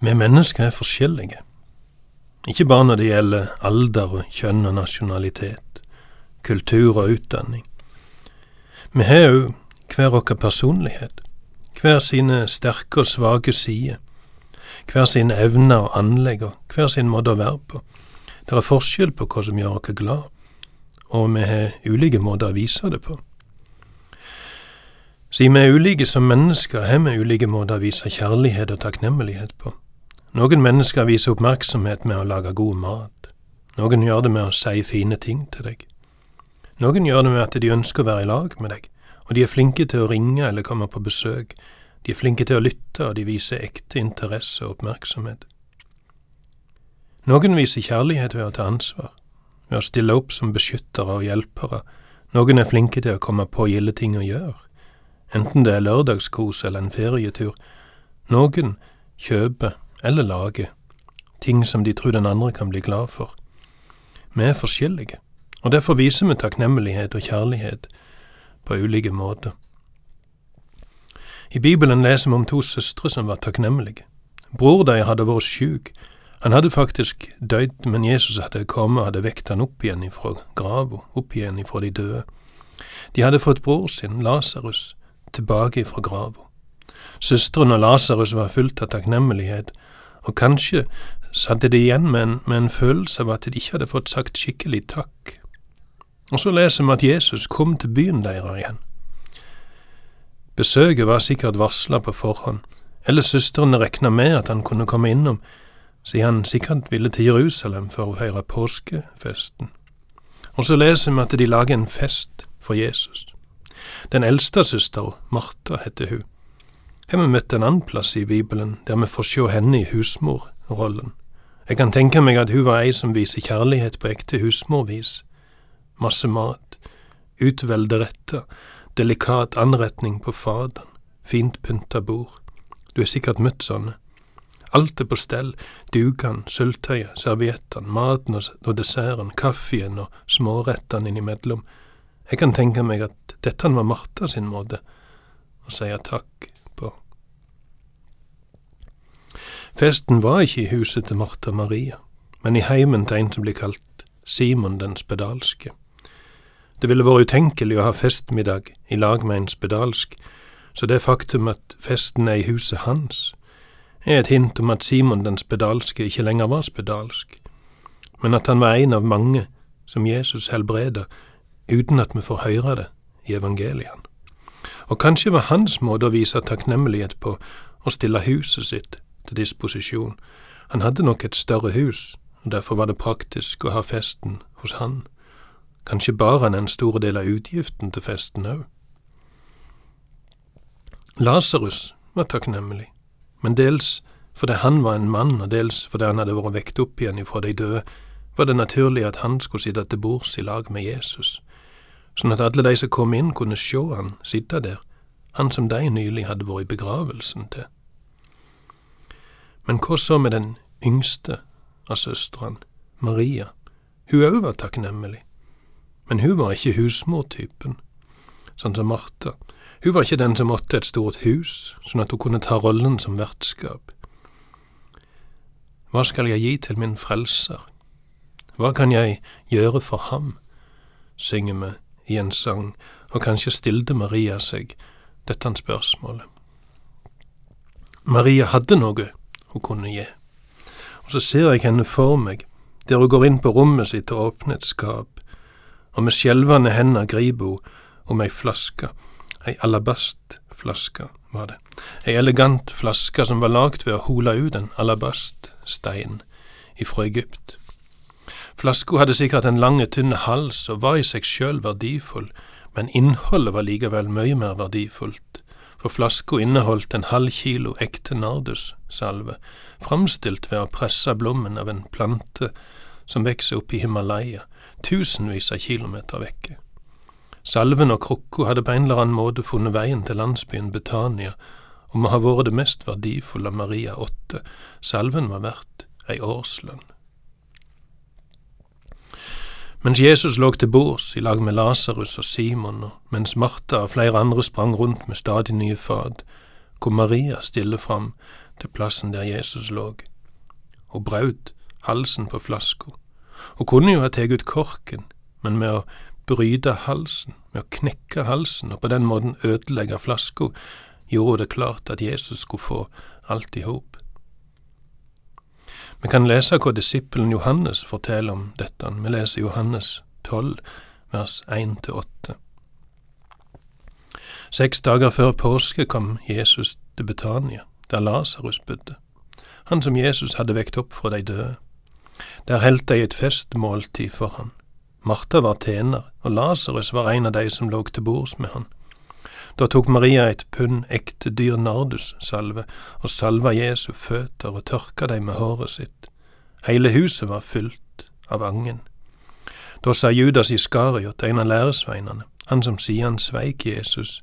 Vi mennesker er forskjellige. Ikke bare når det gjelder alder, og kjønn og nasjonalitet, kultur og utdanning. Vi har òg hver vår personlighet, hver sine sterke og svake sider, hver sine evner og anlegg og hver sin måte å være på. Det er forskjell på hva som gjør oss glad, og vi har ulike måter å vise det på. Siden vi er ulike som mennesker, har vi ulike måter å vise kjærlighet og takknemlighet på. Noen mennesker viser oppmerksomhet med å lage god mat. Noen gjør det med å si fine ting til deg. Noen gjør det med at de ønsker å være i lag med deg, og de er flinke til å ringe eller komme på besøk. De er flinke til å lytte, og de viser ekte interesse og oppmerksomhet. Noen viser kjærlighet ved å ta ansvar, ved å stille opp som beskyttere og hjelpere. Noen er flinke til å komme på gilde ting å gjøre, enten det er lørdagskos eller en ferietur. Noen kjøper eller lage ting som de tror den andre kan bli glad for. Vi er forskjellige, og derfor viser vi takknemlighet og kjærlighet på ulike måter. I Bibelen leser vi om to søstre som var takknemlige. Bror deres hadde vært sjuk. Han hadde faktisk dødd, men Jesus hadde kommet og hadde vekt han opp igjen ifra grava, opp igjen ifra de døde. De hadde fått bror sin, Lasarus, tilbake ifra grava. Søsteren og Lasarus var fullt av takknemlighet, og kanskje satt de igjen med en, med en følelse av at de ikke hadde fått sagt skikkelig takk. Og så leser vi at Jesus kom til byen deres igjen. Besøket var sikkert varsla på forhånd, eller søstrene regna med at han kunne komme innom, siden han sikkert ville til Jerusalem for å feire påskefesten. Og så leser vi at de lager en fest for Jesus. Den eldste søstera, Martha, heter hun har vi møtt en annen plass i Bibelen der vi får se henne i husmorrollen. Jeg kan tenke meg at hun var ei som viser kjærlighet på ekte husmorvis. Masse mat, utvelde retter, delikat anretning på faderen, fint pynta bord. Du har sikkert møtt sånne. Alt er på stell, dukene, sølvtøyet, serviettene, maten og desserten, kaffen og smårettene innimellom. Jeg kan tenke meg at dette var Martha sin måte å si takk Festen var ikke i huset til Martha Maria, men i heimen til en som blir kalt Simon den spedalske. Det ville vært utenkelig å ha festmiddag i lag med en spedalsk, så det faktum at festen er i huset hans, er et hint om at Simon den spedalske ikke lenger var spedalsk, men at han var en av mange som Jesus helbreda uten at vi får høre det i evangeliene. Og kanskje var hans måte å vise takknemlighet på å stille huset sitt til disposisjon. Han hadde nok et større hus, og derfor var det praktisk å ha festen hos han. Kanskje bar han en stor del av utgiften til festen òg. Lasarus var takknemlig, men dels fordi han var en mann, og dels fordi han hadde vært vekt opp igjen ifra de døde, var det naturlig at han skulle sitte til bords i lag med Jesus, sånn at alle de som kom inn, kunne se han sitte der, han som de nylig hadde vært i begravelsen til. Men hva så med den yngste av søstrene, Maria? Hun òg var takknemlig, men hun var ikke husmortypen, sånn som Martha. Hun var ikke den som måtte et stort hus, sånn at hun kunne ta rollen som vertskap. Hva skal jeg gi til min frelser? Hva kan jeg gjøre for ham? synger vi i en sang, og kanskje stilte Maria seg dette spørsmålet. Maria hadde noe hun kunne gi. Og så ser jeg henne for meg, der hun går inn på rommet sitt og åpner et skap, og med skjelvende hender griper hun om ei flaske, ei alabastflaske var det, ei elegant flaske som var lagd ved å hole ut en alabaststein ifra Egypt. Flaska hadde sikkert en lang, tynn hals og var i seg sjøl verdifull, men innholdet var likevel mye mer verdifullt for flaska inneholdt en halv kilo ekte nardussalve, framstilt ved å presse blommen av en plante som vokser oppe i Himalaya, tusenvis av kilometer vekke. Salven og krukka hadde på en eller annen måte funnet veien til landsbyen Betania, og må ha vært det mest verdifulle Maria åtte. Salven var verdt ei årslønn. Mens Jesus lå til bords i lag med Lasarus og Simon, og mens Martha og flere andre sprang rundt med stadig nye fad, kom Maria stille fram til plassen der Jesus lå. Hun braut halsen på flaska. Hun kunne jo ha tatt ut korken, men med å bryte halsen, med å knekke halsen og på den måten ødelegge flaska, gjorde hun det klart at Jesus skulle få alt i hop. Vi kan lese hva disippelen Johannes forteller om dette. Vi leser Johannes 12, vers 1-8. Seks dager før påske kom Jesus til Betania, der Lasarus bodde, han som Jesus hadde vekt opp fra de døde. Der holdt de et festmåltid for han. Martha var tjener, og Lasarus var en av de som lå til bords med han. Da tok Maria et pund ekte dyr nardussalve og salva Jesu føtter og tørka dem med håret sitt. Hele huset var fylt av angen. Da sa Judas Iskariot, en av læresveinene, han som sier han sveik Jesus,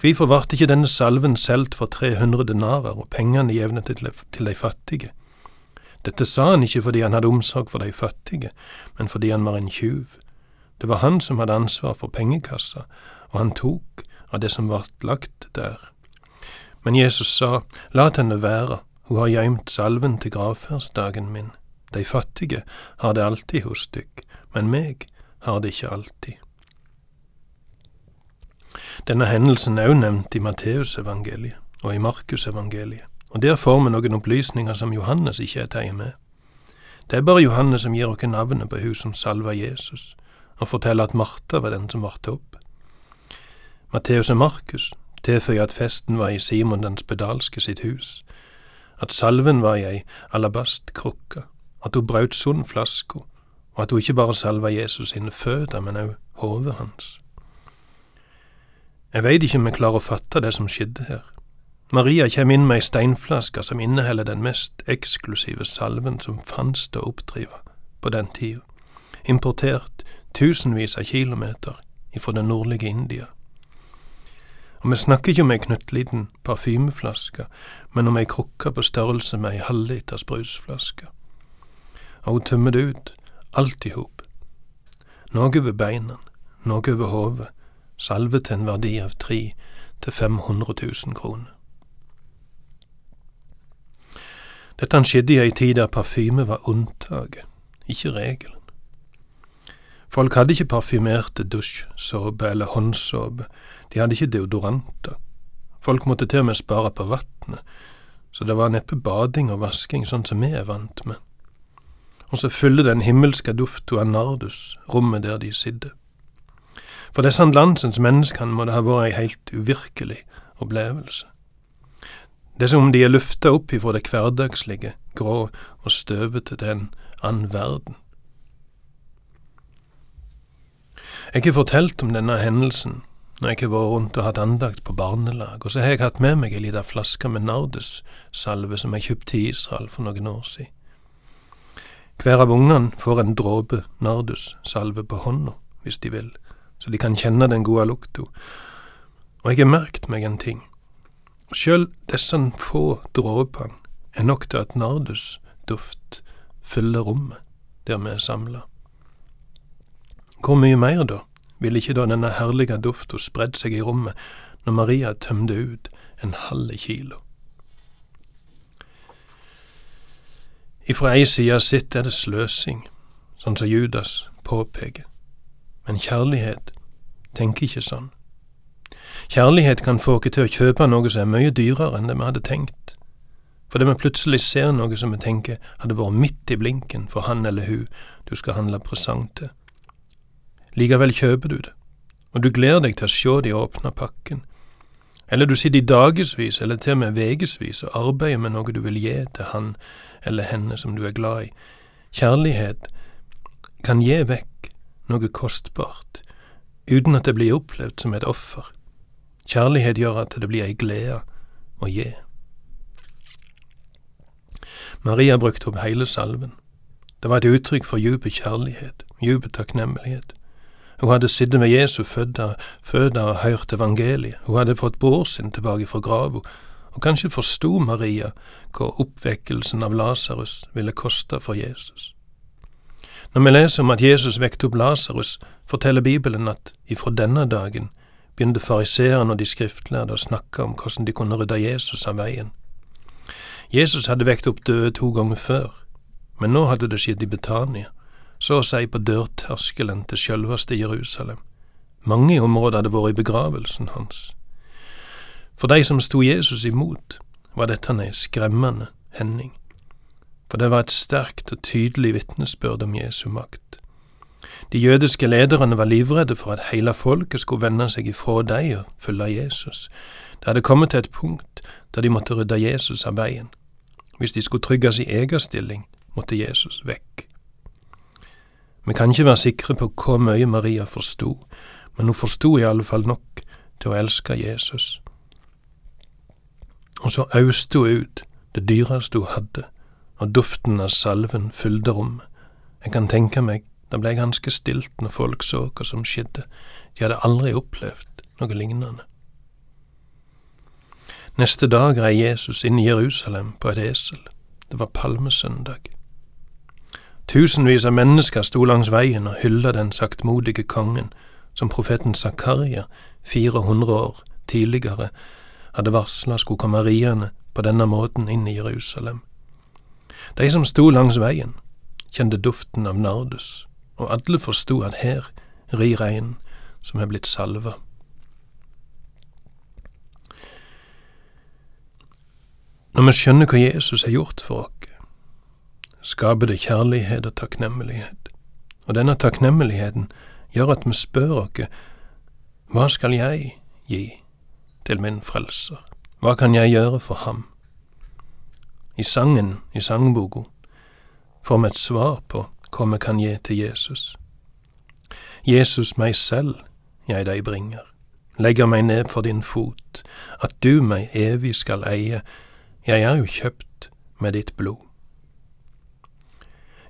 Hvorfor vart ikke denne salven solgt for 300 denarer og pengene jevnet til de fattige? Dette sa han ikke fordi han hadde omsorg for de fattige, men fordi han var en tjuv. Det var han som hadde ansvar for pengekassa, og han tok av det som vart lagt der. Men Jesus sa, lat henne være, hun har gjemt salven til gravferdsdagen min. De fattige har det alltid hos dykk, men meg har det ikke alltid. Denne hendelsen er òg nevnt i Matteusevangeliet og i Markusevangeliet, og der får vi noen opplysninger som Johannes ikke er tatt med. Det er bare Johannes som gir oss navnet på hun som salva Jesus, og forteller at Martha var den som varte opp. Matteus og Markus tilføyer at festen var i Simon den spedalske sitt hus, at salven var i ei alabastkrukke, at hun brøt sunn flaska, og at hun ikke bare salva Jesus sine føtter, men òg hodet hans. Jeg veit ikke om jeg klarer å fatte det som skjedde her. Maria kjem inn med ei steinflaske som inneholder den mest eksklusive salven som fantes å oppdrive på den tida, importert tusenvis av kilometer ifra det nordlige India. Og vi snakker ikke om ei knøttliten parfymeflaske, men om ei krukke på størrelse med ei halvliters brusflaske. Og hun tømmer det ut, alt i hop. Noe over beina, noe over hodet, salve til en verdi av tre til 500 000 kroner. Dette skjedde i ei tid der parfyme var unntaket, ikke regelen. Folk hadde ikke parfymerte dusjsåpe eller håndsåpe, de hadde ikke deodoranter. Folk måtte til og med spare på vannet, så det var neppe bading og vasking sånn som vi er vant med. Og så fyller den himmelske duften av nardus rommet der de sitter. For disse landsens menneskene må det ha vært ei heilt uvirkelig opplevelse. Det er som om de er lufta opp ifra det hverdagslige, grå og støvete til en annen verden. Jeg har fortalt om denne hendelsen når jeg har vært rundt og hatt andakt på barnelag, og så har jeg hatt med meg ei lita flaske med nardussalve som jeg kjøpte i Israel for noen år siden. Hver av ungene får en dråpe nardussalve på hånda, hvis de vil så de kan kjenne den gode lukta. Og jeg har merket meg en ting. Sjøl disse få dråpene er nok til at nardusduft fyller rommet der vi er samla. Hvor mye mer, da, ville ikke da denne herlige dufta spredd seg i rommet når Maria tømte ut en halv kilo? Ifra ei side sitt er det sløsing, sånn som Judas påpeker. Men kjærlighet tenker ikke sånn. Kjærlighet kan få oss til å kjøpe noe som er mye dyrere enn det vi hadde tenkt. Fordi vi plutselig ser noe som vi tenker hadde vært midt i blinken for han eller hun du skal handle presang til. Likevel kjøper du det, og du gleder deg til å se de åpne pakken. Eller du sitter i dagevis eller til og med ukevis og arbeider med noe du vil gi til han eller henne som du er glad i. Kjærlighet kan gi vekk noe kostbart, uten at det blir opplevd som et offer. Kjærlighet gjør at det blir ei glede å gi. Maria brukte opp hele salven. Det var et uttrykk for djup kjærlighet, djup takknemlighet. Hun hadde sittet med Jesu fødda, føda og hørt evangeliet, hun hadde fått bror sin tilbake fra grava, og kanskje forsto Maria hva oppvekkelsen av Lasarus ville koste for Jesus. Når vi leser om at Jesus vekte opp Lasarus, forteller Bibelen at ifra denne dagen begynte fariseerne og de skriftlærde å snakke om hvordan de kunne rydde Jesus av veien. Jesus hadde vekt opp døde to ganger før, men nå hadde det skjedd i Betania, så å si på dørterskelen til sjølveste Jerusalem. Mange i området hadde vært i begravelsen hans. For de som sto Jesus imot, var dette ei skremmende hending, for det var et sterkt og tydelig vitnesbyrd om Jesu makt. De jødiske lederne var livredde for at hele folket skulle vende seg ifra dem og følge Jesus. Det hadde kommet til et punkt der de måtte rydde Jesus av veien. Hvis de skulle trygge sin egen stilling, måtte Jesus vekk. Vi kan ikke være sikre på hvor mye Maria forsto, men hun forsto i fall nok til å elske Jesus. Og så auste hun ut det dyreste hun hadde, og duften av salven fylte rommet. Jeg kan tenke meg det ble ganske stilt når folk så hva som skjedde, de hadde aldri opplevd noe lignende. Neste dag rei Jesus inn i Jerusalem på et esel. Det var palmesøndag. Tusenvis av mennesker sto langs veien og hylla den saktmodige kongen som profeten Zakaria 400 år tidligere hadde varsla skulle komme riende på denne måten inn i Jerusalem. De som sto langs veien, kjente duften av nardus og alle forsto at her rir ein som er blitt salva. Når vi skjønner hva Jesus har gjort for oss, skaper det kjærlighet og takknemlighet, og denne takknemligheten gjør at vi spør oss hva skal jeg gi til min frelser, hva kan jeg gjøre for ham? I sangen, i sangboka, får vi et svar på hva vi kan gi til Jesus. Jesus, meg selv jeg deg bringer, legger meg ned for din fot, at du meg evig skal eie, jeg er jo kjøpt med ditt blod.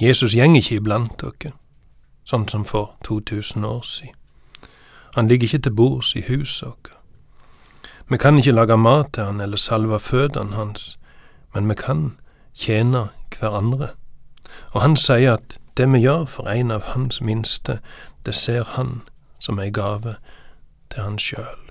Jesus gjeng ikke iblant dere, sånn som for 2000 år siden. Han ligger ikke til bords i huset vårt. Vi kan ikke lage mat til han eller salve føttene hans, men vi kan tjene hverandre. Og han sier at det vi gjør for en av hans minste, det ser han som ei gave til han sjøl.